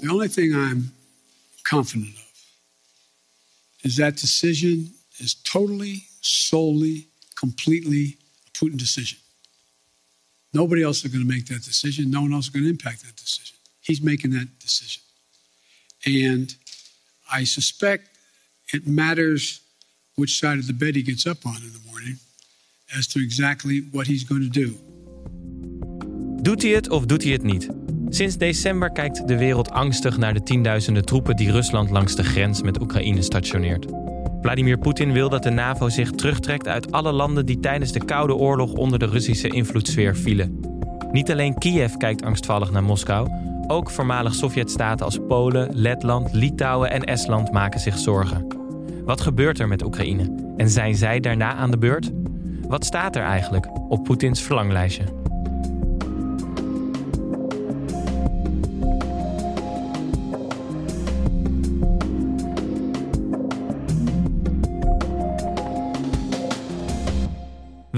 The only thing I'm confident of is that decision is totally, solely, completely a Putin decision. Nobody else is going to make that decision. No one else is going to impact that decision. He's making that decision. And I suspect it matters which side of the bed he gets up on in the morning as to exactly what he's going to do. Doet hij het of doet hij het niet? Sinds december kijkt de wereld angstig naar de tienduizenden troepen die Rusland langs de grens met Oekraïne stationeert. Vladimir Poetin wil dat de NAVO zich terugtrekt uit alle landen die tijdens de Koude Oorlog onder de Russische invloedssfeer vielen. Niet alleen Kiev kijkt angstvallig naar Moskou, ook voormalig Sovjetstaten als Polen, Letland, Litouwen en Estland maken zich zorgen. Wat gebeurt er met Oekraïne? En zijn zij daarna aan de beurt? Wat staat er eigenlijk op Poetins verlanglijstje?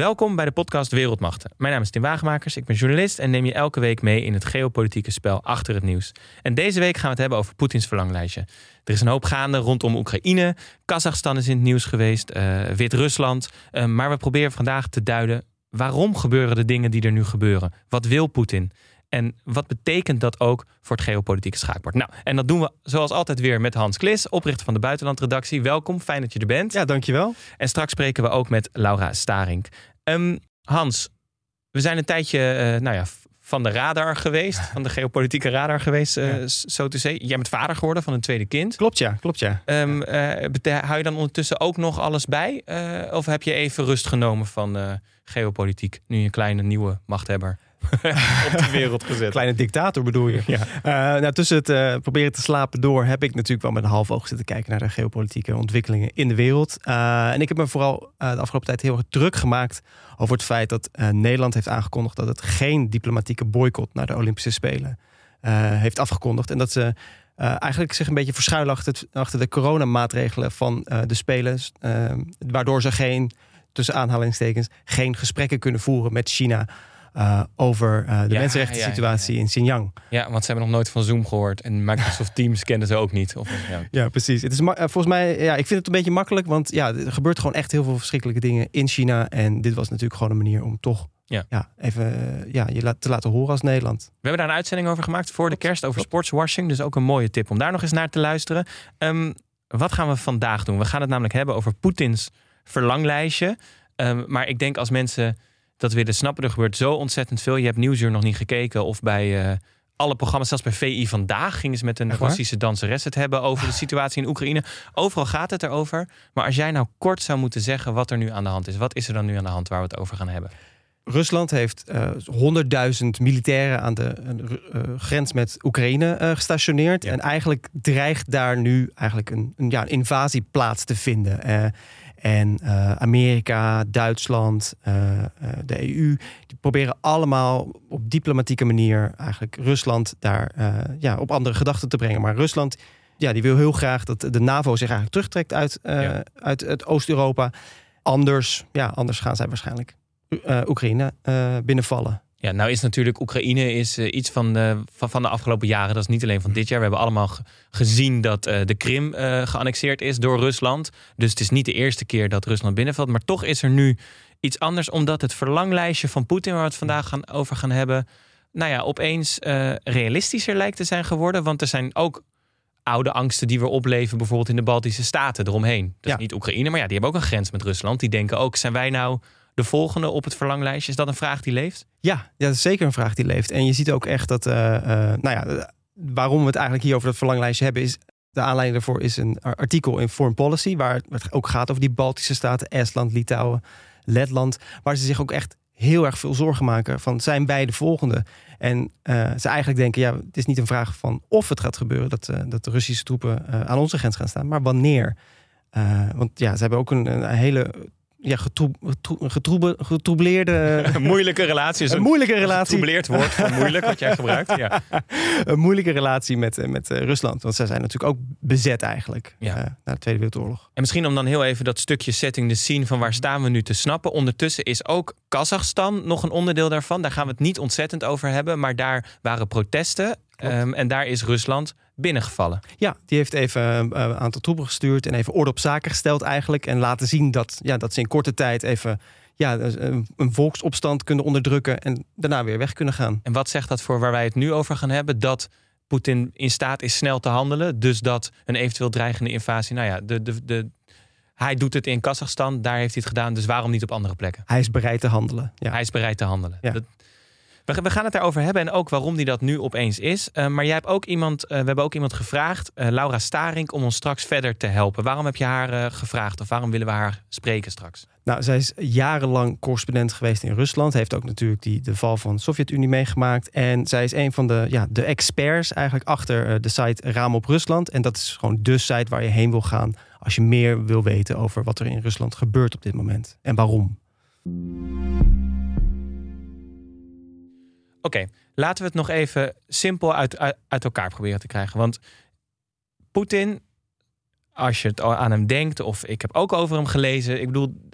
Welkom bij de podcast Wereldmachten. Mijn naam is Tim Wagemakers, ik ben journalist en neem je elke week mee in het geopolitieke spel achter het nieuws. En deze week gaan we het hebben over Poetins verlanglijstje. Er is een hoop gaande rondom Oekraïne, Kazachstan is in het nieuws geweest, uh, Wit-Rusland. Uh, maar we proberen vandaag te duiden waarom gebeuren de dingen die er nu gebeuren? Wat wil Poetin? En wat betekent dat ook voor het geopolitieke schaakbord? Nou, en dat doen we zoals altijd weer met Hans Klis, oprichter van de Buitenlandredactie. Welkom, fijn dat je er bent. Ja, dankjewel. En straks spreken we ook met Laura Staring. Um, Hans, we zijn een tijdje uh, nou ja, van de radar geweest, van de geopolitieke radar geweest, uh, ja. zo te zeggen. Jij bent vader geworden van een tweede kind. Klopt ja, klopt ja. Um, uh, hou je dan ondertussen ook nog alles bij? of heb je even rust genomen van geopolitiek, nu je een kleine nieuwe machthebber? op de wereld gezet. Kleine dictator bedoel je. Ja. Uh, nou, tussen het uh, proberen te slapen door heb ik natuurlijk wel met een half oog zitten kijken naar de geopolitieke ontwikkelingen in de wereld. Uh, en ik heb me vooral de afgelopen tijd heel erg druk gemaakt over het feit dat Nederland heeft aangekondigd dat het geen diplomatieke boycott naar de Olympische Spelen heeft afgekondigd. En dat ze eigenlijk zich een beetje verschuilen achter, achter de coronamaatregelen van de Spelen. waardoor ze geen, tussen aanhalingstekens, geen gesprekken kunnen voeren met China uh, over uh, de ja, mensenrechten situatie in Xinjiang. Ja, want ze hebben nog nooit van Zoom gehoord. En Microsoft Teams kenden ze ook niet. Of, ja. precies. Het is uh, volgens mij, ja, ik vind het een beetje makkelijk. Want ja, er gebeurt gewoon echt heel veel verschrikkelijke dingen in China. En dit was natuurlijk gewoon een manier om toch ja. Ja, even ja, je te laten horen als Nederland. We hebben daar een uitzending over gemaakt voor de kerst over sportswashing. Dus ook een mooie tip om daar nog eens naar te luisteren. Um, wat gaan we vandaag doen? We gaan het namelijk hebben over Poetins verlanglijstje. Um, maar ik denk als mensen dat willen snappen. Er gebeurt zo ontzettend veel. Je hebt Nieuwsuur nog niet gekeken of bij uh, alle programma's, zelfs bij VI vandaag, gingen ze met een Russische danseres het hebben over de situatie in Oekraïne. Overal gaat het erover. Maar als jij nou kort zou moeten zeggen wat er nu aan de hand is, wat is er dan nu aan de hand waar we het over gaan hebben? Rusland heeft uh, 100.000 militairen aan de uh, grens met Oekraïne uh, gestationeerd. En eigenlijk dreigt daar nu eigenlijk een, een, ja, een invasie plaats te vinden. En uh, Amerika, Duitsland, uh, uh, de EU, die proberen allemaal op diplomatieke manier eigenlijk Rusland daar ja, op andere gedachten te brengen. Maar Rusland, ja, die wil heel graag dat de NAVO zich eigenlijk terugtrekt uit, ja. uit het Oost-Europa. Anders, ja, anders gaan zij waarschijnlijk Oekraïne binnenvallen. Ja, nou is natuurlijk Oekraïne is, uh, iets van de, van, van, de afgelopen jaren. Dat is niet alleen van dit jaar. We hebben allemaal gezien dat uh, de Krim uh, geannexeerd is door Rusland. Dus het is niet de eerste keer dat Rusland binnenvalt. Maar toch is er nu iets anders. Omdat het verlanglijstje van Poetin, waar we het vandaag gaan, over gaan hebben... nou ja, opeens realistischer lijkt te zijn geworden. Want er zijn ook oude angsten die weer opleven... bijvoorbeeld in de Baltische Staten eromheen. Dat ja. is niet Oekraïne, maar ja, die hebben ook een grens met Rusland. Die denken ook, zijn wij nou de volgende op het verlanglijstje? Is dat een vraag die leeft? Ja, dat is zeker een vraag die leeft. En je ziet ook echt dat, uh, uh, nou ja, waarom we het eigenlijk hier over dat verlanglijstje hebben, is de aanleiding daarvoor is een artikel in Foreign Policy, waar het ook gaat over die Baltische staten, Estland, Litouwen, Letland, waar ze zich ook echt heel erg veel zorgen maken van zijn wij de volgende. En uh, ze eigenlijk denken, ja, het is niet een vraag van of het gaat gebeuren dat, dat de Russische troepen aan onze grens gaan staan, maar wanneer. want ja, ze hebben ook een hele ja. Een moeilijke relatie. Is een, moeilijke relatie. Getroubleerd woord voor moeilijk, wat jij gebruikt. Ja. een moeilijke relatie met, eh, met eh, Rusland. Want zij zijn natuurlijk ook bezet eigenlijk. Ja. Uh, na de Tweede Wereldoorlog. En misschien om dan heel even dat stukje setting, de scene van waar staan we nu te snappen. Ondertussen is ook Kazachstan nog een onderdeel daarvan. Daar gaan we het niet ontzettend over hebben. Maar daar waren protesten. Um, en daar is Rusland binnengevallen. Ja, die heeft even een aantal troepen gestuurd en even orde op zaken gesteld eigenlijk. En laten zien dat, ja, dat ze in korte tijd even ja, een, een volksopstand kunnen onderdrukken en daarna weer weg kunnen gaan. En wat zegt dat voor waar wij het nu over gaan hebben? Dat Poetin in staat is snel te handelen. Dus dat een eventueel dreigende invasie, nou ja, de, de, de, hij doet het in Kazachstan, daar heeft hij het gedaan. Dus waarom niet op andere plekken? Hij is bereid te handelen. Ja. Hij is bereid te handelen. Dat, we, gaan het daarover hebben en ook waarom die dat nu opeens is. Uh, maar jij hebt ook iemand, uh, we hebben ook iemand gevraagd, uh, Laura Staring, om ons straks verder te helpen. Waarom heb je haar gevraagd of waarom willen we haar spreken straks? Nou, zij is jarenlang correspondent geweest in Rusland. Heeft ook natuurlijk die, de val van de Sovjet-Unie meegemaakt. En zij is een van de, ja, de experts eigenlijk achter de site Raam op Rusland. En dat is gewoon de site waar je heen wil gaan als je meer wil weten over wat er in Rusland gebeurt op dit moment en waarom. Oké, laten we het nog even simpel uit, uit, elkaar proberen te krijgen. Want Poetin, als je het aan hem denkt, of ik heb ook over hem gelezen, ik bedoel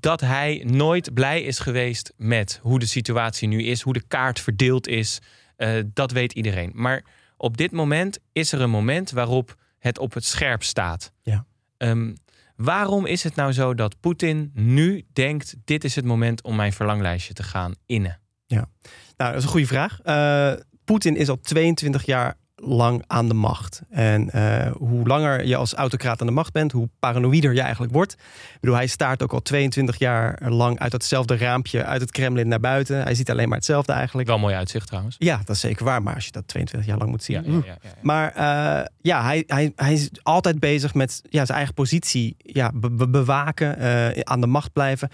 dat hij nooit blij is geweest met hoe de situatie nu is, hoe de kaart verdeeld is, uh, dat weet iedereen. Maar op dit moment is er een moment waarop het op het scherp staat. Ja. Um, waarom is het nou zo dat Poetin nu denkt: dit is het moment om mijn verlanglijstje te gaan innen? Ja, nou, dat is een goede vraag. Uh, Poetin is al 22 jaar lang aan de macht. En uh, hoe langer je als autocraat aan de macht bent, hoe paranoïder je eigenlijk wordt. Ik bedoel, hij staart ook al 22 jaar lang uit datzelfde raampje uit het Kremlin naar buiten. Hij ziet alleen maar hetzelfde eigenlijk. Wel mooi uitzicht trouwens. Ja, dat is zeker waar. Maar als je dat 22 jaar lang moet zien. Ja, ja, ja, maar uh, ja, hij, hij, hij is altijd bezig met ja, zijn eigen positie ja, be bewaken, uh, aan de macht blijven.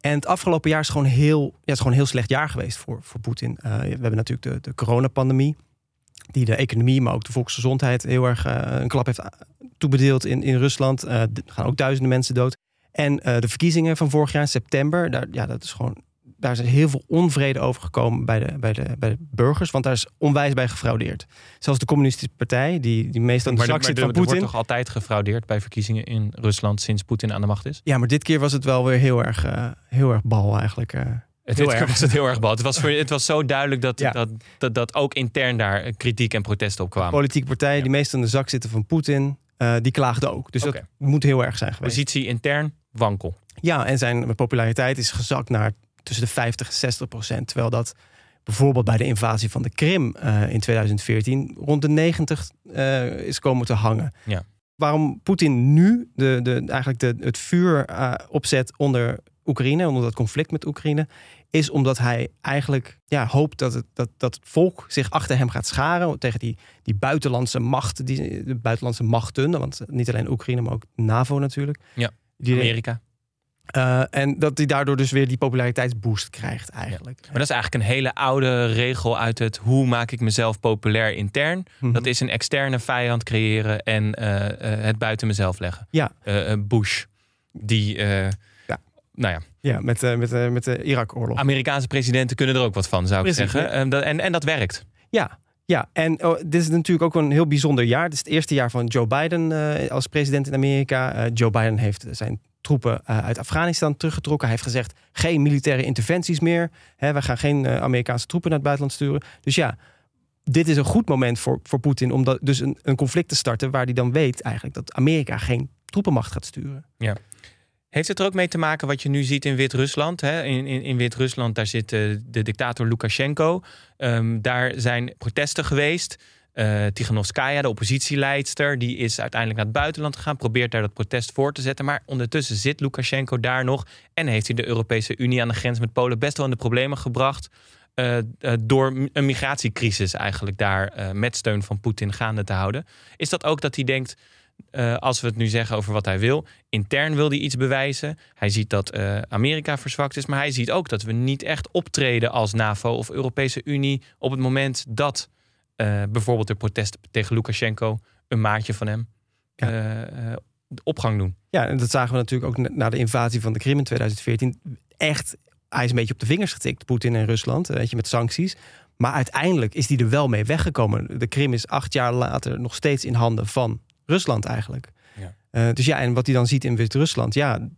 En het afgelopen jaar is gewoon heel, ja, is gewoon een heel slecht jaar geweest voor, voor Poetin. Uh, we hebben natuurlijk de, de coronapandemie, die de economie, maar ook de volksgezondheid heel erg uh, een klap heeft toebedeeld in, in Rusland. Er gaan ook duizenden mensen dood. En de verkiezingen van vorig jaar september, daar, ja, dat is gewoon daar is heel veel onvrede over gekomen bij de, bij, de, bij de burgers. Want daar is onwijs bij gefraudeerd. Zelfs de communistische partij, die, die meestal aan de zak zit van Poetin. Er wordt toch altijd gefraudeerd bij verkiezingen in Rusland sinds Poetin aan de macht is? Ja, maar dit keer was het wel weer heel erg, uh, heel erg bal eigenlijk. Uh, het dit keer was het heel erg bal. Het was, voor, het was zo duidelijk dat, ja. dat, dat, dat ook intern daar kritiek en protest op kwamen. Politieke partijen ja. die meestal aan de zak zitten van Poetin, uh, die klaagden ook. Dus okay. dat moet heel erg zijn geweest. Positie intern wankel. Ja, en zijn populariteit is gezakt naar tussen de 50 en 60 procent. Terwijl dat bijvoorbeeld bij de invasie van de Krim uh, in 2014 rond de 90 uh, is komen te hangen. Ja. Waarom Poetin nu de, de, eigenlijk de, het vuur uh, opzet onder Oekraïne, onder dat conflict met Oekraïne, is omdat hij eigenlijk ja, hoopt dat het, dat, dat het volk zich achter hem gaat scharen tegen die, die buitenlandse macht, die, de buitenlandse machten, want niet alleen Oekraïne, maar ook NAVO natuurlijk. Ja, die Amerika. Uh, en dat hij daardoor dus weer die populariteitsboost krijgt eigenlijk. Ja. Maar dat is eigenlijk een hele oude regel uit het hoe maak ik mezelf populair intern. Mm -hmm. Dat is een externe vijand creëren en uh, uh, het buiten mezelf leggen. Ja. Bush, die, ja. nou ja. Ja, met, met, met de Irak-oorlog. Amerikaanse presidenten kunnen er ook wat van, zou Precies, ik zeggen. En, dat, en, en dat werkt. Ja, ja, en oh, dit is natuurlijk ook een heel bijzonder jaar. Dit is het eerste jaar van Joe Biden uh, als president in Amerika. Uh, Joe Biden heeft zijn troepen uh, uit Afghanistan teruggetrokken. Hij heeft gezegd geen militaire interventies meer. We gaan geen Amerikaanse troepen naar het buitenland sturen. Dus ja, dit is een goed moment voor, voor Poetin om dat, dus een, een conflict te starten waar hij dan weet eigenlijk dat Amerika geen troepenmacht gaat sturen. Ja. Heeft het er ook mee te maken wat je nu ziet in Wit-Rusland? In, in, in Wit-Rusland, daar zit de, de dictator Lukashenko. Um, daar zijn protesten geweest. Uh, Tiganovskaya, de oppositieleidster, die is uiteindelijk naar het buitenland gegaan, probeert daar dat protest voor te zetten. Maar ondertussen zit Lukashenko daar nog en heeft hij de Europese Unie aan de grens met Polen best wel in de problemen gebracht. Uh, uh, door een migratiecrisis eigenlijk daar met steun van Poetin gaande te houden. Is dat ook dat hij denkt, als we het nu zeggen over wat hij wil. Intern wil hij iets bewijzen. Hij ziet dat Amerika verzwakt is. Maar hij ziet ook dat we niet echt optreden als NAVO of Europese Unie. op het moment dat uh, bijvoorbeeld de protesten tegen Lukashenko. een maatje van hem. Ja. opgang doen. Ja, en dat zagen we natuurlijk ook na de invasie van de Krim in 2014. Echt, hij is een beetje op de vingers getikt, Poetin en Rusland. Weet je, met sancties. Maar uiteindelijk is hij er wel mee weggekomen. De Krim is acht jaar later nog steeds in handen van Rusland eigenlijk. Ja. Uh, dus ja, en wat hij dan ziet in Wit-Rusland, ja,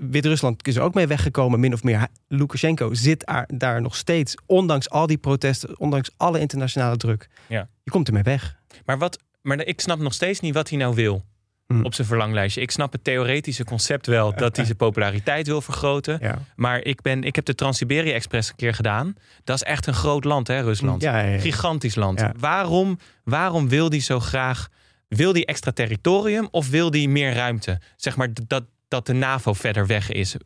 Wit-Rusland is er ook mee weggekomen, min of meer. Lukashenko zit daar, daar nog steeds, ondanks al die protesten, ondanks alle internationale druk. Ja. Je komt ermee weg. Maar wat, maar ik snap nog steeds niet wat hij nou wil Hmm. op zijn verlanglijstje. Ik snap het theoretische concept wel dat hij zijn populariteit wil vergroten. Ja. Maar ik, ben, ik heb de Trans-Siberië Express een keer gedaan. Dat is echt een groot land, hè, Rusland. Ja, ja, ja. Gigantisch land. Waarom, waarom wil hij zo graag... Wil hij extra territorium of wil hij meer ruimte? Zeg maar dat, dat de NAVO verder weg is.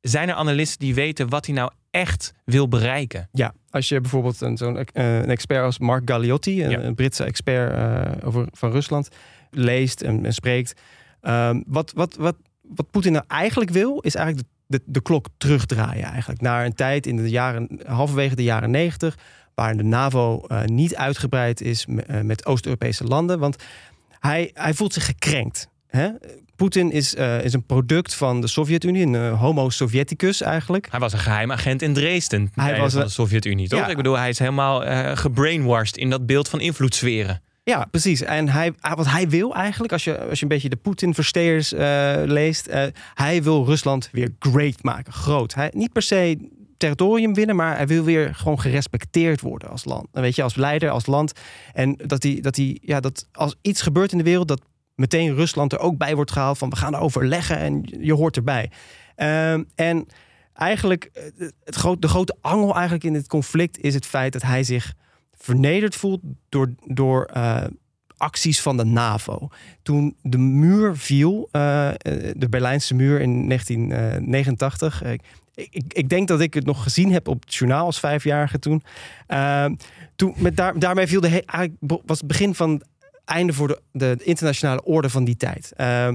Zijn er analisten die weten wat hij nou echt wil bereiken? Ja, als je bijvoorbeeld een, zo'n eh, een expert als Mark Galliotti, een, Ja. een Britse expert eh, over, van Rusland, leest en, en spreekt. ehm, wat wat, wat, wat Poetin nou eigenlijk wil, is eigenlijk de, de, de klok terugdraaien. Eigenlijk naar een tijd in de jaren, halverwege de jaren negentig, waar de NAVO eh, niet uitgebreid is me- met Oost-Europese landen. Want hij, hij voelt zich gekrenkt. Hè? Poetin is, eh, is een product van de Sovjet-Unie, een eh, homo sovieticus eigenlijk. Hij was een geheim agent in Dresden. Hij was van de Sovjet-Unie, toch? Ja. Ik bedoel, hij is helemaal eh gebrainwashed in dat beeld van invloedssferen. Ja, precies. En hij, ah, wat hij wil eigenlijk, als je, als je een beetje de Poetin-versteers leest, hij wil Rusland weer great maken, groot. Hij, niet per se territorium winnen, maar hij wil weer gewoon gerespecteerd worden als land. Weet je, als leider, als land. En dat hij, dat hij, ja, dat als iets gebeurt in de wereld, dat meteen Rusland er ook bij wordt gehaald van we gaan overleggen en je hoort erbij. Ehm, en eigenlijk, eh, het groot, de grote angel eigenlijk in dit conflict is het feit dat hij zich vernederd voelt door, door eh, acties van de NAVO. Toen de muur viel, eh, de Berlijnse muur in 1989. eh, ik, ik, denk dat ik het nog gezien heb op het journaal als vijfjarige toen. Eh, toen met daar, daarmee viel de he- was het begin van einde voor de, de internationale orde van die tijd. Eh,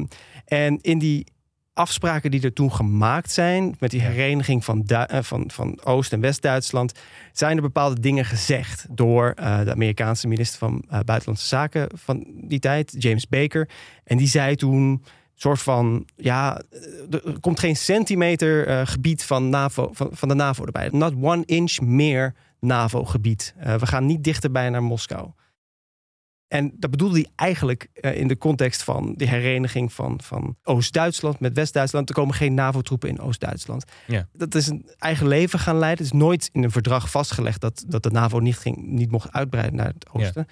en in die afspraken die er toen gemaakt zijn met die hereniging van, Du- eh, van, van Oost- en West-Duitsland, zijn er bepaalde dingen gezegd door eh, de Amerikaanse minister van eh, Buitenlandse Zaken van die tijd, James Baker. En die zei toen soort van, ja, er komt geen centimeter gebied van, NAVO, van, van de NAVO erbij. Not one inch meer NAVO-gebied. We gaan niet dichterbij naar Moskou. En dat bedoelde hij eigenlijk eh, in de context van de hereniging van, van Oost-Duitsland met West-Duitsland. Er komen geen NAVO-troepen in Oost-Duitsland. Ja. Dat is een eigen leven gaan leiden. Het is nooit in een verdrag vastgelegd dat, dat de NAVO niet, ging, niet mocht uitbreiden naar het oosten.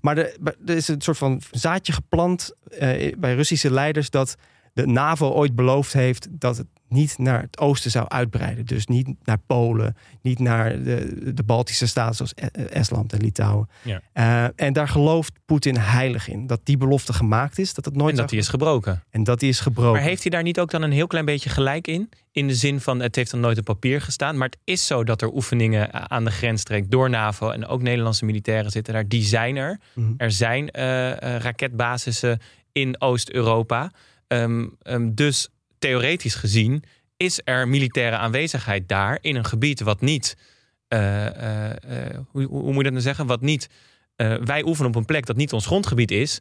Maar er, er is een soort van zaadje geplant eh, bij Russische leiders dat de NAVO ooit beloofd heeft dat het niet naar het oosten zou uitbreiden. Dus niet naar Polen, niet naar de, de Baltische staten zoals E- Estland en Litouwen. Ja. Eh, en daar gelooft Poetin heilig in. Dat die belofte gemaakt is, dat het nooit En dat zou- die is gebroken. en dat die is gebroken. Maar heeft hij daar niet ook dan een heel klein beetje gelijk in? In de zin van, het heeft dan nooit op papier gestaan. Maar het is zo dat er oefeningen aan de grensstreek door NAVO... en ook Nederlandse militairen zitten daar. Die zijn er. Mhm. Er zijn eh, eh, raketbasissen in Oost-Europa. Ehm, ehm, dus theoretisch gezien is er militaire aanwezigheid daar... in een gebied wat niet... eh, eh, eh, hoe, hoe moet je dat nou zeggen? Wat niet... wij oefenen op een plek dat niet ons grondgebied is...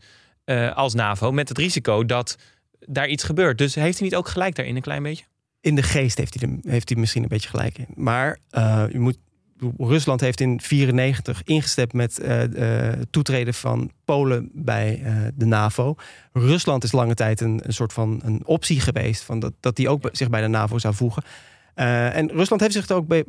als NAVO, met het risico dat daar iets gebeurt. Dus heeft hij niet ook gelijk daarin een klein beetje? in de geest heeft hij, de, heeft hij misschien een beetje gelijk in. Maar je moet, Rusland heeft in 1994 ingestemd met eh eh, toetreden van Polen bij eh, de NAVO. Rusland is lange tijd een, een soort van een optie geweest van dat, dat die ook zich bij de NAVO zou voegen. En Rusland heeft zich er ook bij,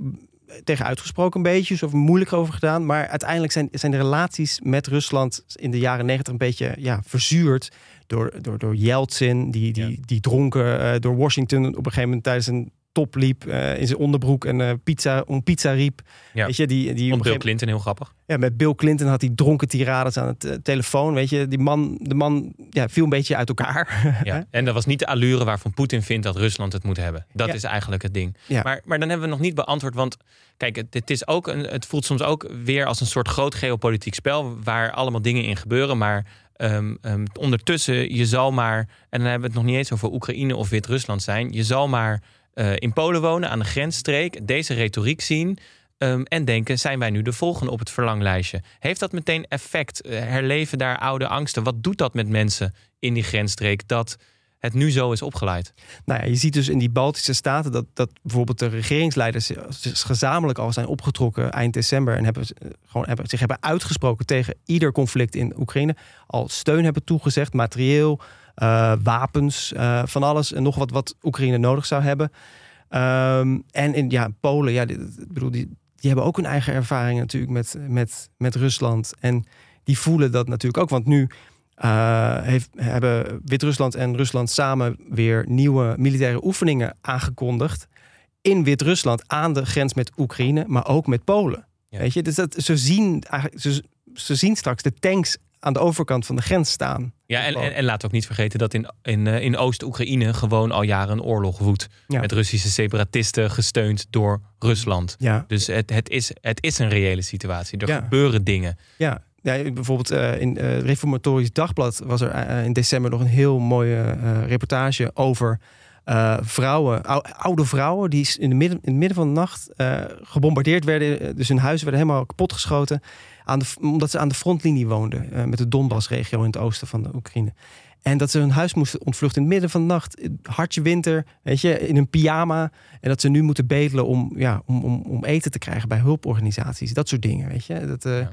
tegen uitgesproken een beetje, zo moeilijk over gedaan. Maar uiteindelijk zijn, zijn de relaties met Rusland in de jaren negentig een beetje ja, verzuurd door, door, door Yeltsin, die, die, Ja. die dronken door Washington op een gegeven moment tijdens een top liep eh, in zijn onderbroek en eh, pizza om pizza riep. Ja. Weet je, die, die Bill gegeven- Clinton heel grappig. ja, met Bill Clinton had hij dronken tirades aan het eh, telefoon. Weet je, die man, de man ja, viel een beetje uit elkaar. Ja. En dat was niet de allure waarvan Poetin vindt dat Rusland het moet hebben. Dat Ja. is eigenlijk het ding. Ja. Maar, maar dan hebben we nog niet beantwoord. Want kijk, het, het, is ook een, het voelt soms ook weer als een soort groot geopolitiek spel. Waar allemaal dingen in gebeuren. Maar ehm, ehm, ondertussen, je zal maar. En dan hebben we het nog niet eens over Oekraïne of Wit-Rusland zijn. Je zal maar eh, in Polen wonen, aan de grensstreek. Deze retoriek zien. ehm, en denken, zijn wij nu de volgende op het verlanglijstje? Heeft dat meteen effect? Eh, herleven daar oude angsten? Wat doet dat met mensen in die grensstreek? Dat het nu zo is opgeleid. Nou ja, je ziet dus in die Baltische staten dat, dat bijvoorbeeld de regeringsleiders gezamenlijk al zijn opgetrokken eind december en hebben, eh, gewoon hebben, zich hebben uitgesproken tegen ieder conflict in Oekraïne. Al steun hebben toegezegd, materieel, eh, wapens, eh, van alles en nog wat wat Oekraïne nodig zou hebben. Ehm, en in ja, Polen, ja, bedoel, die, die hebben ook hun eigen ervaringen natuurlijk met, met, met Rusland. En die voelen dat natuurlijk ook. Want nu uh, heeft, hebben Wit-Rusland en Rusland samen weer nieuwe militaire oefeningen aangekondigd. In Wit-Rusland aan de grens met Oekraïne, maar ook met Polen. Weet je, dus dat, ze, zien eigenlijk, ze, ze zien straks de tanks aan de overkant van de grens staan. Ja, en, en, en laat ook niet vergeten dat in, in, eh, in Oost-Oekraïne gewoon al jaren een oorlog woedt. Met Russische separatisten gesteund door Rusland. Ja. Dus het, het, is, het is een reële situatie. Er gebeuren dingen. Ja, ja, bijvoorbeeld uh, in uh, Reformatorisch Dagblad was er in december nog een heel mooie reportage over vrouwen, oude vrouwen, die in, de midden, in het midden van de nacht gebombardeerd werden. Dus hun huizen werden helemaal kapotgeschoten. Omdat ze aan de frontlinie woonden met de Donbass-regio in het oosten van de Oekraïne. En dat ze hun huis moesten ontvluchten in het midden van de nacht. Hartje winter, weet je, in een pyjama. En dat ze nu moeten bedelen om, ja, om, om, om eten te krijgen bij hulporganisaties. Dat soort dingen, weet je. Dat, ja.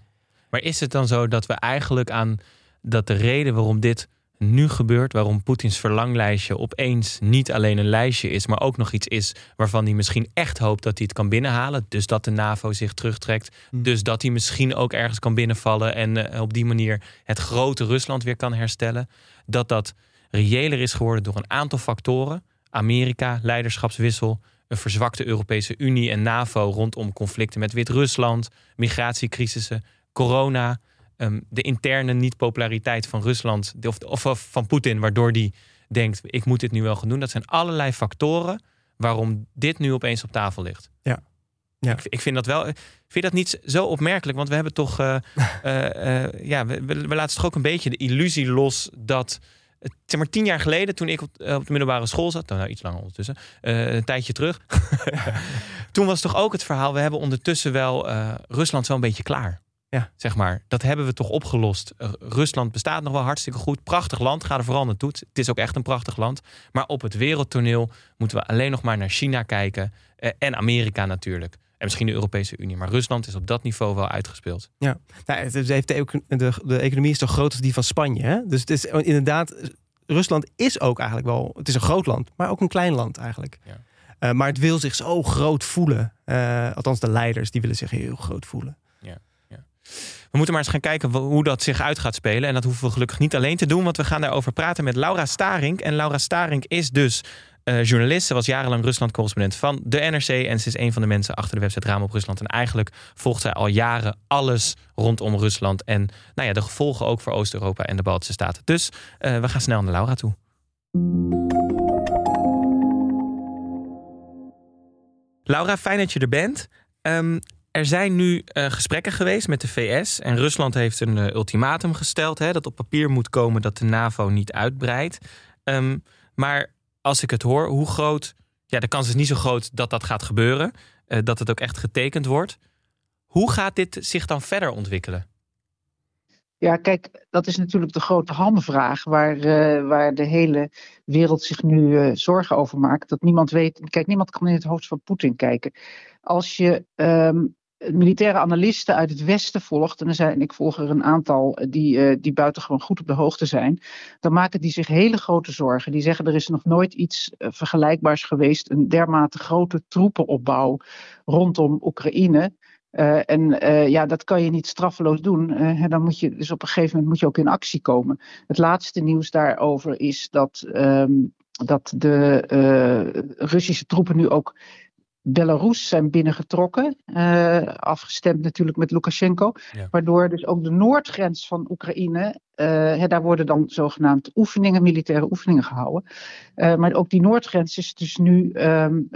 Maar is het dan zo dat we eigenlijk aan dat de reden waarom dit nu gebeurt, waarom Poetins verlanglijstje opeens niet alleen een lijstje is, maar ook nog iets is waarvan hij misschien echt hoopt dat hij het kan binnenhalen. Dus dat de NAVO zich terugtrekt. Hm. Dus dat hij misschien ook ergens kan binnenvallen en uh, op die manier het grote Rusland weer kan herstellen. Dat dat reëler is geworden door een aantal factoren. Amerika, leiderschapswissel, een verzwakte Europese Unie en NAVO rondom conflicten met Wit-Rusland, migratiecrisissen, corona, ehm, de interne niet-populariteit van Rusland of, of, van Poetin, waardoor die denkt: ik moet dit nu wel gaan doen. Dat zijn allerlei factoren waarom dit nu opeens op tafel ligt. Ja. Ja. Ik, ik, vind dat wel. Vind dat niet zo opmerkelijk? Want we hebben toch. Uh, uh, ja, we, we, laten toch ook een beetje de illusie los dat. Zeg maar tien jaar geleden, toen ik op, op de middelbare school zat, nou iets langer ondertussen, een tijdje terug. toen was toch ook het verhaal: we hebben ondertussen wel Rusland zo een beetje klaar. Ja. Zeg maar, dat hebben we toch opgelost. Eh, Rusland bestaat nog wel hartstikke goed. Prachtig land, ga er vooral naartoe. Het is ook echt een prachtig land. Maar op het wereldtoneel moeten we alleen nog maar naar China kijken. Eh, en Amerika natuurlijk. En misschien de Europese Unie. Maar Rusland is op dat niveau wel uitgespeeld. Ja, nou, het heeft de, de, de economie is toch groter als die van Spanje. Hè? Dus het is inderdaad, Rusland is ook eigenlijk wel, het is een groot land, maar ook een klein land eigenlijk. Ja. Uh, maar het wil zich zo groot voelen. Althans, de leiders die willen zich heel groot voelen. We moeten maar eens gaan kijken hoe dat zich uit gaat spelen. En dat hoeven we gelukkig niet alleen te doen, want we gaan daarover praten met Laura Starink. En Laura Starink is dus uh, journalist. Ze was jarenlang Rusland-correspondent van de NRC. En ze is een van de mensen achter de website Raam op Rusland. En eigenlijk volgt zij al jaren alles rondom Rusland. En nou ja, de gevolgen ook voor Oost-Europa en de Baltische Staten. Dus uh, we gaan snel naar Laura toe. Laura, fijn dat je er bent. Um, er zijn nu uh, gesprekken geweest met de VS en Rusland heeft een uh, ultimatum gesteld hè, dat op papier moet komen dat de NAVO niet uitbreidt. Um, maar als ik het hoor, hoe groot, ja, de kans is niet zo groot dat dat gaat gebeuren, uh, dat het ook echt getekend wordt. Hoe gaat dit zich dan verder ontwikkelen? Ja, kijk, dat is natuurlijk de grote hamvraag waar, waar de hele wereld zich nu zorgen over maakt. Dat niemand weet, kijk, niemand kan in het hoofd van Poetin kijken. Als je um, militaire analisten uit het Westen volgt, en er zijn, ik volg er een aantal die, uh, die buitengewoon goed op de hoogte zijn, dan maken die zich hele grote zorgen. Die zeggen er is nog nooit iets uh, vergelijkbaars geweest, een dermate grote troepenopbouw rondom Oekraïne. En ja, dat kan je niet straffeloos doen. dan moet je, dus op een gegeven moment moet je ook in actie komen. Het laatste nieuws daarover is dat, um, dat de Russische troepen nu ook Belarus zijn binnengetrokken. Uh, afgestemd natuurlijk met Lukashenko. Waardoor dus ook de noordgrens van Oekraïne. Uh, daar worden dan zogenaamd oefeningen, militaire oefeningen gehouden. Uh, maar ook die noordgrens is dus nu um,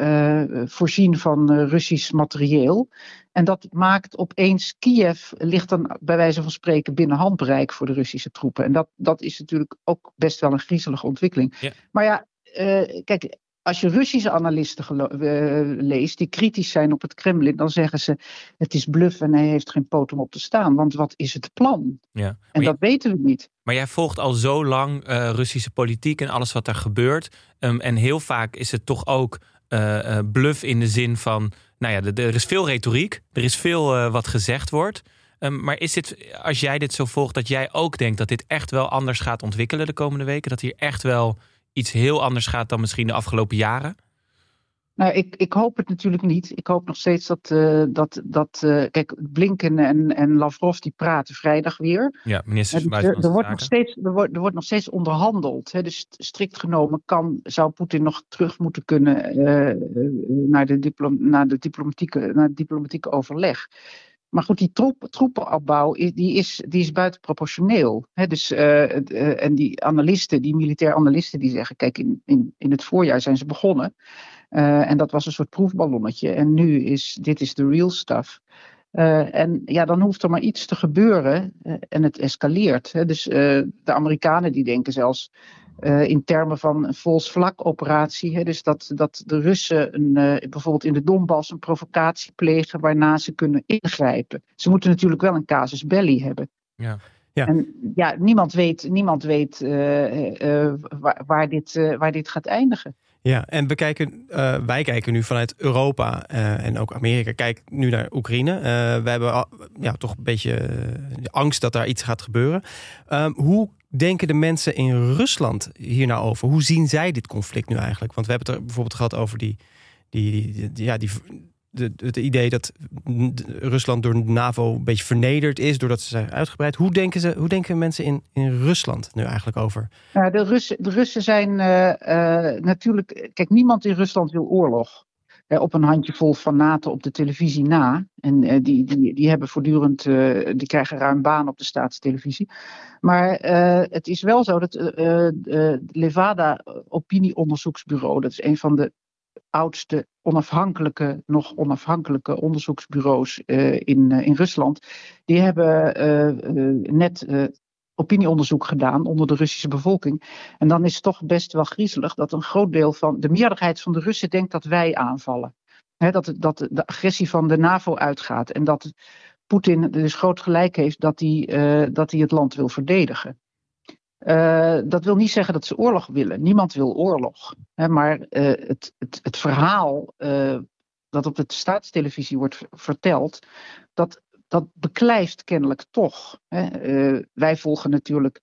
voorzien van Russisch materieel. En dat maakt opeens Kiev, ligt dan bij wijze van spreken binnen handbereik voor de Russische troepen. En dat, dat is natuurlijk ook best wel een griezelige ontwikkeling. Ja. Maar ja, kijk, als je Russische analisten uh, leest die kritisch zijn op het Kremlin, dan zeggen ze het is bluff en hij heeft geen poot om op te staan. Want wat is het plan? Ja, en dat weten we niet. Maar jij volgt al zo lang uh, Russische politiek en alles wat er gebeurt. Um, en heel vaak is het toch ook uh, bluff in de zin van, nou ja, er is veel retoriek, er is veel wat gezegd wordt. Um, maar is dit, als jij dit zo volgt, dat jij ook denkt dat dit echt wel anders gaat ontwikkelen de komende weken? Dat hier echt wel iets heel anders gaat dan misschien de afgelopen jaren? Nou, ik, ik hoop het natuurlijk niet. Ik hoop nog steeds dat. Uh, dat, dat uh, kijk, Blinken en, en Lavrov die praten vrijdag weer. Ja, ministers van er, er, wordt nog steeds, er, wordt, er wordt nog steeds onderhandeld. Hè. Dus strikt genomen kan, zou Poetin nog terug moeten kunnen uh, naar, de diplom, naar, de diplomatieke, naar het diplomatieke overleg. Maar goed, die troep, troepenopbouw die is, die is buitenproportioneel. Dus, uh, en die analisten, die militair analisten, die zeggen: kijk, in, in, in het voorjaar zijn ze begonnen. Uh, en dat was een soort proefballonnetje. En nu is dit is de real stuff. En ja, dan hoeft er maar iets te gebeuren en het escaleert. Hè. Dus de Amerikanen die denken zelfs uh, in termen van een vols vlak operatie. Hè, dus dat, dat de Russen een, uh, bijvoorbeeld in de Donbass een provocatie plegen waarna ze kunnen ingrijpen. Ze moeten natuurlijk wel een casus belli hebben. Ja. Ja. En ja, niemand weet, niemand weet uh, waar, waar, dit, waar dit gaat eindigen. Ja, en we kijken, wij kijken nu vanuit Europa en ook Amerika, kijk nu naar Oekraïne. we hebben ja, toch een beetje angst dat daar iets gaat gebeuren. Ehm, hoe denken de mensen in Rusland hier nou over? Hoe zien zij dit conflict nu eigenlijk? Want we hebben het er bijvoorbeeld gehad over die, die, ja, die, het idee dat Rusland door de NAVO een beetje vernederd is doordat ze zijn uitgebreid. Hoe denken, ze, hoe denken mensen in, in Rusland nu eigenlijk over? Ja, de, Russen, de Russen zijn uh, uh, natuurlijk. Kijk, niemand in Rusland wil oorlog op een handjevol fanaten op de televisie na. En uh, die, die, die hebben voortdurend, uh, die krijgen ruim baan op de staatstelevisie. Maar het is wel zo dat Levada Opinieonderzoeksbureau, dat is een van de oudste onafhankelijke, nog onafhankelijke onderzoeksbureaus in, in Rusland, die hebben net opinieonderzoek gedaan onder de Russische bevolking. En dan is het toch best wel griezelig dat een groot deel van de meerderheid van de Russen denkt dat wij aanvallen. dat, dat de agressie van de NAVO uitgaat en dat Poetin dus groot gelijk heeft dat hij, uh, dat hij het land wil verdedigen. Uh, dat wil niet zeggen dat ze oorlog willen. Niemand wil oorlog. maar uh, het, het, het, verhaal dat op de staatstelevisie wordt verteld, dat dat beklijft kennelijk toch. Hè. Uh, wij volgen natuurlijk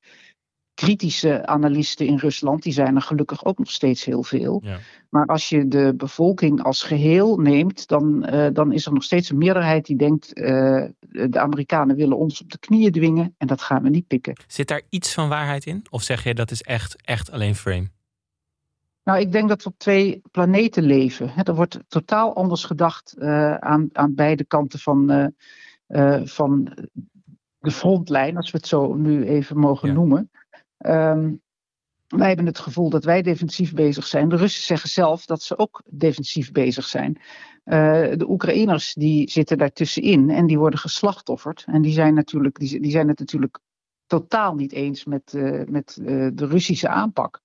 kritische analisten in Rusland, die zijn er gelukkig ook nog steeds heel veel. Ja. Maar als je de bevolking als geheel neemt, dan, uh, dan is er nog steeds een meerderheid die denkt: uh, de Amerikanen willen ons op de knieën dwingen en dat gaan we niet pikken. Zit daar iets van waarheid in? Of zeg je dat is echt, echt alleen frame? Nou, ik denk dat we op twee planeten leven. er wordt totaal anders gedacht uh, aan, aan beide kanten van uh, van de frontlijn, als we het zo nu even mogen ja. noemen. Um, wij hebben het gevoel dat wij defensief bezig zijn. De Russen zeggen zelf dat ze ook defensief bezig zijn. Uh, de Oekraïners die zitten daartussenin en die worden geslachtofferd. En die zijn, natuurlijk, die, die zijn het natuurlijk totaal niet eens met, uh, met uh, de Russische aanpak.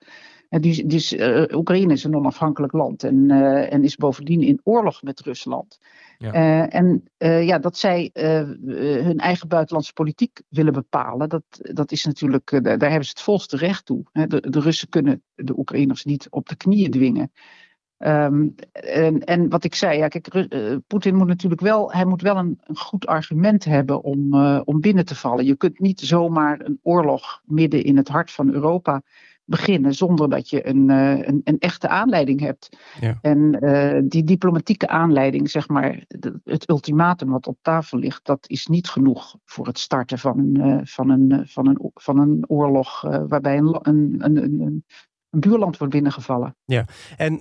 Dus dus Oekraïne is een onafhankelijk land en, en is bovendien in oorlog met Rusland. Ja. Uh, en ja, dat zij hun eigen buitenlandse politiek willen bepalen, dat, dat is natuurlijk, daar hebben ze het volste recht toe. Hè. De, de, Russen kunnen de Oekraïners niet op de knieën dwingen. Um, en, en, wat ik zei, ja, kijk, Poetin moet natuurlijk wel, hij moet wel een, een goed argument hebben om, om binnen te vallen. Je kunt niet zomaar een oorlog midden in het hart van Europa beginnen zonder dat je een, uh, een, een, echte aanleiding hebt. Ja. En uh, die diplomatieke aanleiding, zeg maar, het ultimatum wat op tafel ligt, dat is niet genoeg voor het starten van een, uh, van een, van een, van een oorlog waarbij een, een, een, een, een buurland wordt binnengevallen. Ja, en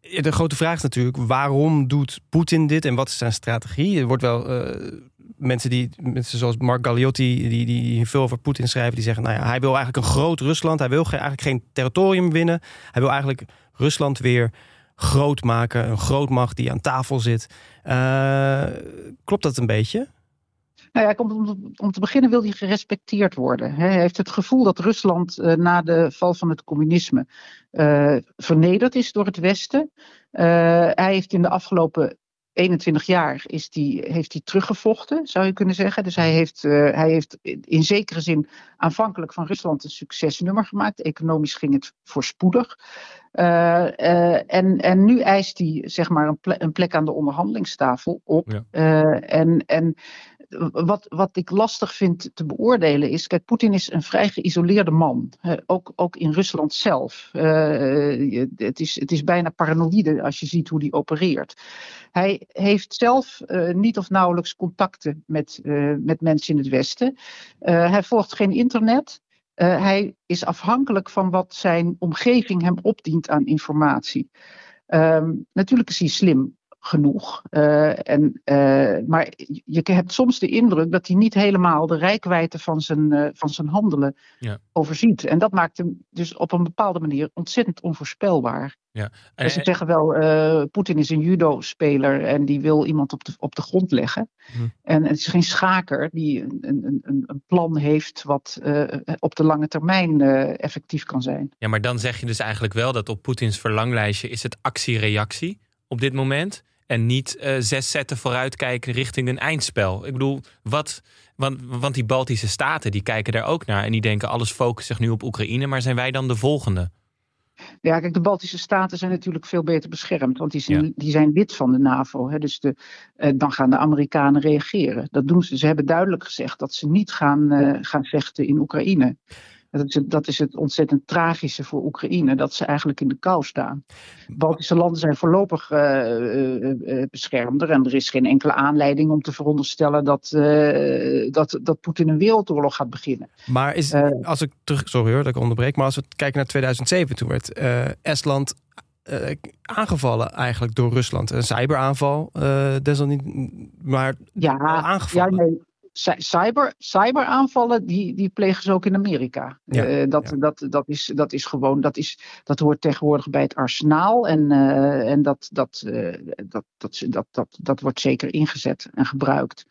de grote vraag is natuurlijk: waarom doet Poetin dit en wat is zijn strategie? Er wordt wel mensen die, mensen zoals Mark Galliotti, die, die veel over Poetin schrijven, die zeggen: nou ja, hij wil eigenlijk een groot Rusland. Hij wil eigenlijk geen territorium winnen. Hij wil eigenlijk Rusland weer groot maken. Een grootmacht die aan tafel zit. Uh, klopt dat een beetje? Nou ja, om, om te beginnen wil hij gerespecteerd worden. Hij heeft het gevoel dat Rusland uh, na de val van het communisme uh, vernederd is door het Westen. Hij heeft in de afgelopen 21 jaar is die, heeft hij teruggevochten, zou je kunnen zeggen. Dus hij heeft, uh, hij heeft in zekere zin aanvankelijk van Rusland een succesnummer gemaakt. Economisch ging het voorspoedig. Uh, uh, en, en nu eist hij zeg maar een, ple een plek aan de onderhandelingstafel op. Ja. en, en wat, wat ik lastig vind te beoordelen is, kijk, Poetin is een vrij geïsoleerde man, ook, ook in Rusland zelf. Uh, het, is, het is bijna paranoïde als je ziet hoe die opereert. Hij heeft zelf uh, niet of nauwelijks contacten met, uh, met mensen in het Westen. hij volgt geen internet. hij is afhankelijk van wat zijn omgeving hem opdient aan informatie. Um, natuurlijk is hij slim genoeg. Uh, en, uh, maar je hebt soms de indruk dat hij niet helemaal de rijkwijde van zijn, uh, van zijn handelen ja. overziet. En dat maakt hem dus op een bepaalde manier ontzettend onvoorspelbaar. Ja. En ze zeggen wel, Poetin is een judo-speler en die wil iemand op de, op de grond leggen. Hm. En het is geen schaker die een, een, een, een plan heeft wat op de lange termijn effectief kan zijn. Ja, maar dan zeg je dus eigenlijk wel dat op Poetins verlanglijstje is het actie-reactie op dit moment. En niet uh, zes zetten vooruitkijken richting een eindspel. Ik bedoel, wat. Want, want die Baltische staten die kijken daar ook naar. En die denken alles focust zich nu op Oekraïne. Maar zijn wij dan de volgende? Ja, kijk, de Baltische staten zijn natuurlijk veel beter beschermd. Want die zijn, die zijn lid van de NAVO. Hè, dus de, eh, dan gaan de Amerikanen reageren. Dat doen ze. Ze hebben duidelijk gezegd dat ze niet gaan, uh, gaan vechten in Oekraïne. Dat is, het, dat is het ontzettend tragische voor Oekraïne, dat ze eigenlijk in de kou staan. Baltische landen zijn voorlopig uh, beschermder en er is geen enkele aanleiding om te veronderstellen dat, uh, dat, dat Poetin een wereldoorlog gaat beginnen. Maar is, als ik terug, sorry hoor dat ik onderbreek, maar als we kijken naar 2007, toen werd Estland aangevallen eigenlijk door Rusland. Een cyberaanval, desalniettemin, maar ja, aangevallen. Ja, nee cyber, cyberaanvallen, die, die plegen ze ook in Amerika. Ja, uh, dat, dat, dat, is, dat is gewoon, dat, is, dat hoort tegenwoordig bij het arsenaal. En, uh, en dat, dat, uh, dat, dat, dat, dat, dat wordt zeker ingezet en gebruikt.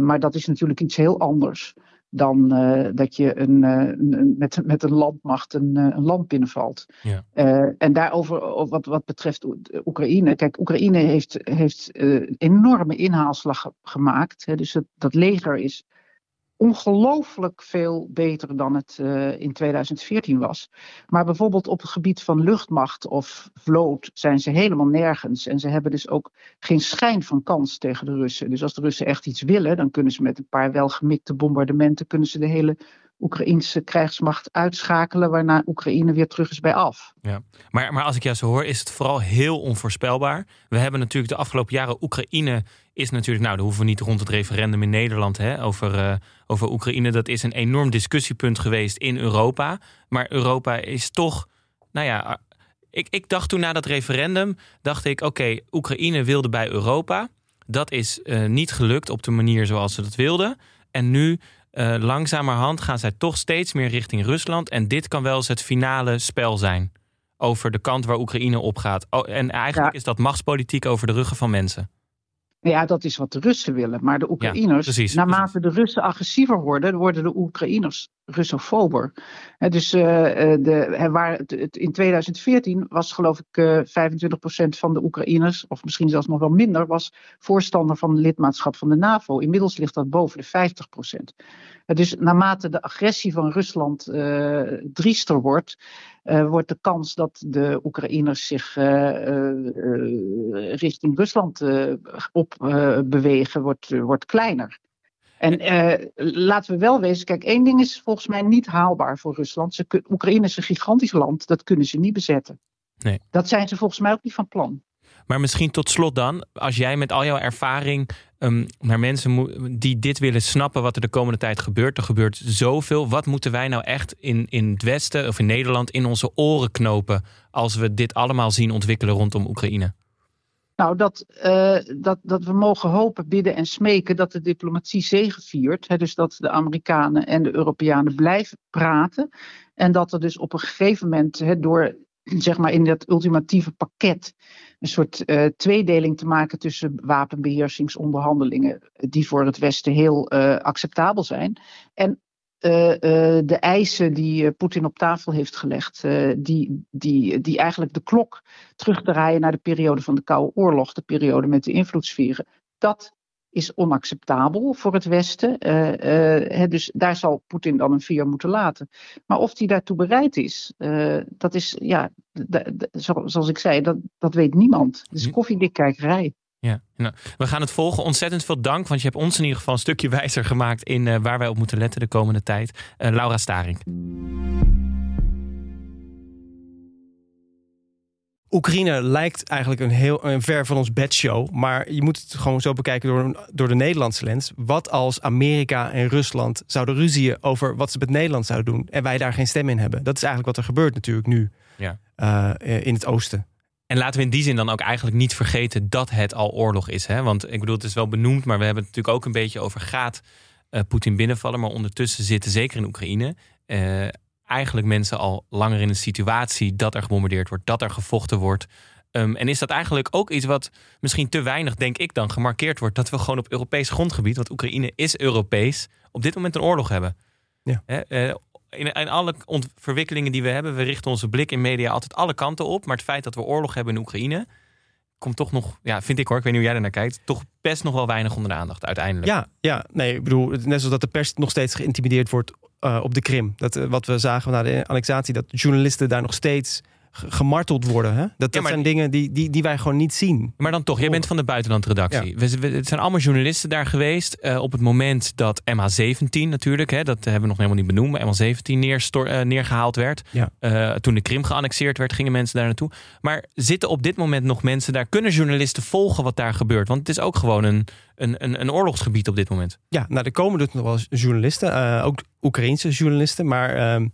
maar dat is natuurlijk iets heel anders dan uh, dat je een, uh, een, met, met een landmacht een, uh, een land binnenvalt. Ja. en daarover, wat, wat betreft Oekraïne. Kijk, Oekraïne heeft, heeft een enorme inhaalslag gemaakt. Hè, dus het, dat leger is ongelooflijk veel beter dan het uh, in 2014 was. Maar bijvoorbeeld op het gebied van luchtmacht of vloot zijn ze helemaal nergens. En ze hebben dus ook geen schijn van kans tegen de Russen. Dus als de Russen echt iets willen, dan kunnen ze met een paar welgemikte bombardementen kunnen ze de hele Oekraïnse krijgsmacht uitschakelen, waarna Oekraïne weer terug is bij af. Ja, maar, maar als ik jou zo hoor, is het vooral heel onvoorspelbaar. We hebben natuurlijk de afgelopen jaren Oekraïne is natuurlijk, nou, daar hoeven we niet rond het referendum in Nederland hè, over, uh, over Oekraïne. Dat is een enorm discussiepunt geweest in Europa. Maar Europa is toch, nou ja, ik, ik dacht toen na dat referendum, dacht ik, oké, Oekraïne wilde bij Europa. Dat is uh, niet gelukt op de manier zoals ze dat wilden. En nu uh, langzamerhand gaan zij toch steeds meer richting Rusland. En dit kan wel eens het finale spel zijn. Over de kant waar Oekraïne op gaat. Oh, en eigenlijk is dat machtspolitiek over de ruggen van mensen. Ja, dat is wat de Russen willen. Maar de Oekraïners, naarmate de Russen agressiever worden, worden de Oekraïners Russofober. dus uh, de, waar, in 2014 was geloof ik uh, 25% van de Oekraïners, of misschien zelfs nog wel minder, was voorstander van lidmaatschap van de NAVO. Inmiddels ligt dat boven de 50%. dus naarmate de agressie van Rusland uh, driester wordt, wordt de kans dat de Oekraïners zich richting Rusland op bewegen, wordt, wordt kleiner. En uh, laten we wel wezen, kijk, één ding is volgens mij niet haalbaar voor Rusland. Ze, Oekraïne is een gigantisch land, dat kunnen ze niet bezetten. Nee. Dat zijn ze volgens mij ook niet van plan. Maar misschien tot slot dan, als jij met al jouw ervaring um, naar mensen die dit willen snappen wat er de komende tijd gebeurt. Er gebeurt zoveel. Wat moeten wij nou echt in, in het Westen of in Nederland in onze oren knopen als we dit allemaal zien ontwikkelen rondom Oekraïne? Nou, dat, uh, dat, dat we mogen hopen, bidden en smeken dat de diplomatie zegeviert. Hè, dus dat de Amerikanen en de Europeanen blijven praten. En dat er dus op een gegeven moment hè, door zeg maar in dat ultimatieve pakket een soort uh, tweedeling te maken tussen wapenbeheersingsonderhandelingen, die voor het Westen heel uh, acceptabel zijn, en uh, uh, de eisen die uh, Poetin op tafel heeft gelegd, die, die, die eigenlijk de klok terug te draaien naar de periode van de Koude Oorlog, de periode met de invloedssferen, dat is onacceptabel voor het Westen. Dus daar zal Poetin dan een vier moeten laten. Maar of hij daartoe bereid is, dat is, ja, zoals ik zei, dat, dat weet niemand. Dus koffiedikkijkerij. Ja, nou, we gaan het volgen. Ontzettend veel dank, want je hebt ons in ieder geval een stukje wijzer gemaakt in uh, waar wij op moeten letten de komende tijd. Uh, Laura Staring. Oekraïne lijkt eigenlijk een heel een ver van ons bedshow. Maar je moet het gewoon zo bekijken door, door de Nederlandse lens. Wat als Amerika en Rusland zouden ruzien over wat ze met Nederland zouden doen. En wij daar geen stem in hebben. Dat is eigenlijk wat er gebeurt natuurlijk nu ja. Uh, in het oosten. En laten we in die zin dan ook eigenlijk niet vergeten dat het al oorlog is. Hè? Want ik bedoel, het is wel benoemd, maar we hebben het natuurlijk ook een beetje over gaat uh, Poetin binnenvallen. Maar ondertussen zitten, zeker in Oekraïne, uh, eigenlijk mensen al langer in een situatie dat er gebombardeerd wordt, dat er gevochten wordt. Um, en is dat eigenlijk ook iets wat misschien te weinig, denk ik dan, gemarkeerd wordt? Dat we gewoon op Europees grondgebied, want Oekraïne is Europees, op dit moment een oorlog hebben. Ja. Uh, in, alle verwikkelingen die we hebben, we richten onze blik in media altijd alle kanten op. Maar het feit dat we oorlog hebben in Oekraïne, komt toch nog, ja, vind ik hoor, ik weet niet hoe jij er naar kijkt, toch best nog wel weinig onder de aandacht uiteindelijk. Ja, ja, nee, ik bedoel, net zoals dat de pers nog steeds geïntimideerd wordt uh, op de Krim. Dat, uh, wat we zagen na de annexatie, dat journalisten daar nog steeds gemarteld worden. Hè? Dat, dat zijn dingen die, die, die wij gewoon niet zien. Maar dan toch, jij bent van de buitenlandredactie. Ja. We, het zijn allemaal journalisten daar geweest. Uh, op het moment dat MH17 natuurlijk, hè, dat hebben we nog helemaal niet benoemd, maar MH17 neerstor, uh, neergehaald werd. Ja. Uh, toen de Krim geannexeerd werd, gingen mensen daar naartoe. Maar zitten op dit moment nog mensen daar? Kunnen journalisten volgen wat daar gebeurt? Want het is ook gewoon een, een, een, een oorlogsgebied op dit moment. Ja, nou, er komen dus nog wel journalisten, ook Oekraïense journalisten, maar ehm,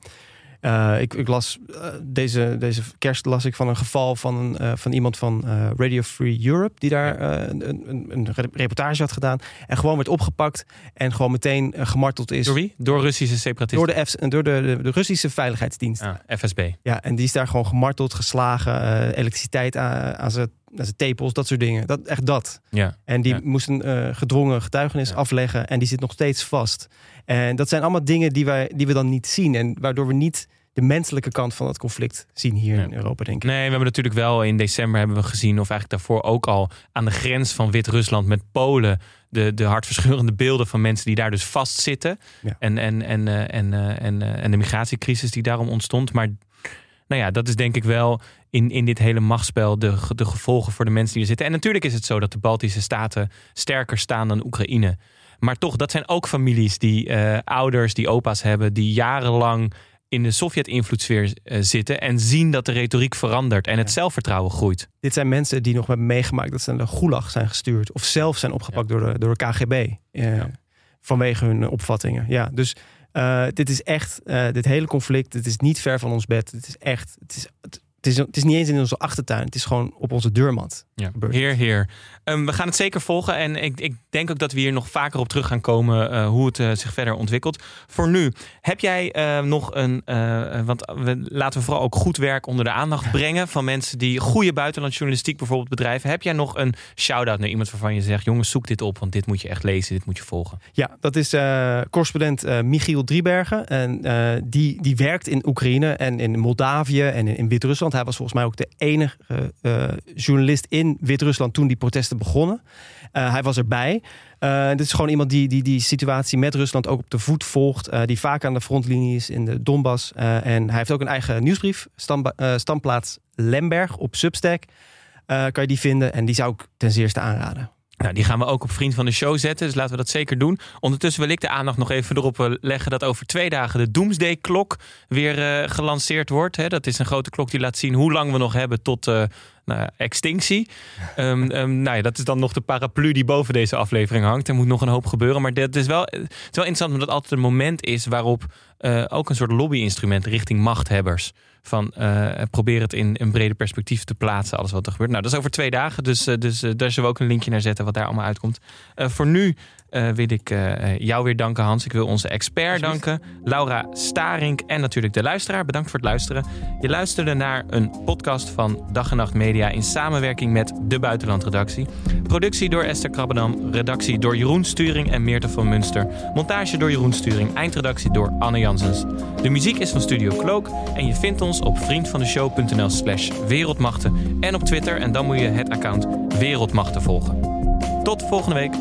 uh, ik, ik, las uh, deze, deze kerst las ik van een geval van, een, uh, van iemand van Radio Free Europe die daar een, een, een, reportage had gedaan en gewoon werd opgepakt en gewoon meteen gemarteld is. Door wie? Door Russische separatisten? Door de, F, door de, de, de, Russische veiligheidsdienst. Ah, FSB. Ja, en die is daar gewoon gemarteld, geslagen, elektriciteit aan, aan zijn tepels, dat soort dingen. Dat, echt dat. Ja. En die ja. moesten gedwongen getuigenis ja. afleggen en die zit nog steeds vast. En dat zijn allemaal dingen die, wij, die we dan niet zien en waardoor we niet de menselijke kant van het conflict zien hier in Europa, denk ik. Nee, we hebben natuurlijk wel in december hebben we gezien, of eigenlijk daarvoor ook al aan de grens van Wit-Rusland met Polen, de, de hartverscheurende beelden van mensen die daar dus vastzitten. Ja. En, en, en, en, en, en, en de migratiecrisis die daarom ontstond. Maar nou ja, dat is denk ik wel in, in dit hele machtsspel de, de gevolgen voor de mensen die er zitten. En natuurlijk is het zo dat de Baltische staten sterker staan dan Oekraïne. Maar toch, dat zijn ook families die uh, ouders, die opa's hebben, die jarenlang in de Sovjet-invloedssfeer uh, zitten en zien dat de retoriek verandert en het zelfvertrouwen groeit. Dit zijn mensen die nog hebben meegemaakt dat ze naar de Gulag zijn gestuurd of zelf zijn opgepakt ja. door, de, door de KGB uh, ja. vanwege hun opvattingen. Ja, dus uh, dit is echt, dit hele conflict, het is niet ver van ons bed. Het is echt, het is, het, het is, het is niet eens in onze achtertuin. Het is gewoon op onze deurmat. Ja. Heer, heer. Um, we gaan het zeker volgen. En ik, ik, denk ook dat we hier nog vaker op terug gaan komen. Uh, hoe het uh, zich verder ontwikkelt. Voor nu, heb jij uh, nog een. want we, laten we vooral ook goed werk onder de aandacht brengen. Van mensen die goede buitenlandjournalistiek bijvoorbeeld bedrijven. Heb jij nog een shout-out naar iemand waarvan je zegt: jongens, zoek dit op. Want dit moet je echt lezen. Dit moet je volgen. Ja, dat is correspondent Michiel Driebergen. En die, die werkt in Oekraïne en in Moldavië en in, in Wit-Rusland. Hij was volgens mij ook de enige journalist in Wit-Rusland toen die protesten begonnen. Uh, hij was erbij. Uh, dit is gewoon iemand die, die die situatie met Rusland ook op de voet volgt. Die vaak aan de frontlinie is in de Donbass. en hij heeft ook een eigen nieuwsbrief. Stam, standplaats Lemberg op Substack. kan je die vinden. En die zou ik ten zeerste aanraden. Nou, die gaan we ook op Vriend van de Show zetten. Dus laten we dat zeker doen. Ondertussen wil ik de aandacht nog even erop leggen dat over twee dagen de Doomsday-klok weer uh, gelanceerd wordt. Hè, dat is een grote klok die laat zien hoe lang we nog hebben tot uh, nou, extinctie. um, um, nou ja, dat is dan nog de paraplu die boven deze aflevering hangt. Er moet nog een hoop gebeuren. Maar dat is wel, het is wel interessant omdat altijd een moment is waarop uh, ook een soort lobby-instrument richting machthebbers van uh, probeer het in een breder perspectief te plaatsen, alles wat er gebeurt. Nou, dat is over twee dagen, dus, uh, dus daar zullen we ook een linkje naar zetten wat daar allemaal uitkomt. voor nu wil ik jou weer danken, Hans. Ik wil onze expert danken, Laura Starink en natuurlijk de luisteraar. Bedankt voor het luisteren. Je luisterde naar een podcast van Dag en Nacht Media in samenwerking met de Buitenlandredactie. Productie door Esther Krabbenam, redactie door Jeroen Sturing en Meerte van Munster. Montage door Jeroen Sturing, eindredactie door Anne Janssens. De muziek is van Studio Cloak en je vindt ons op vriendvandeshow.nl slash wereldmachten en op Twitter en dan moet je het account Wereldmachten volgen. Tot volgende week.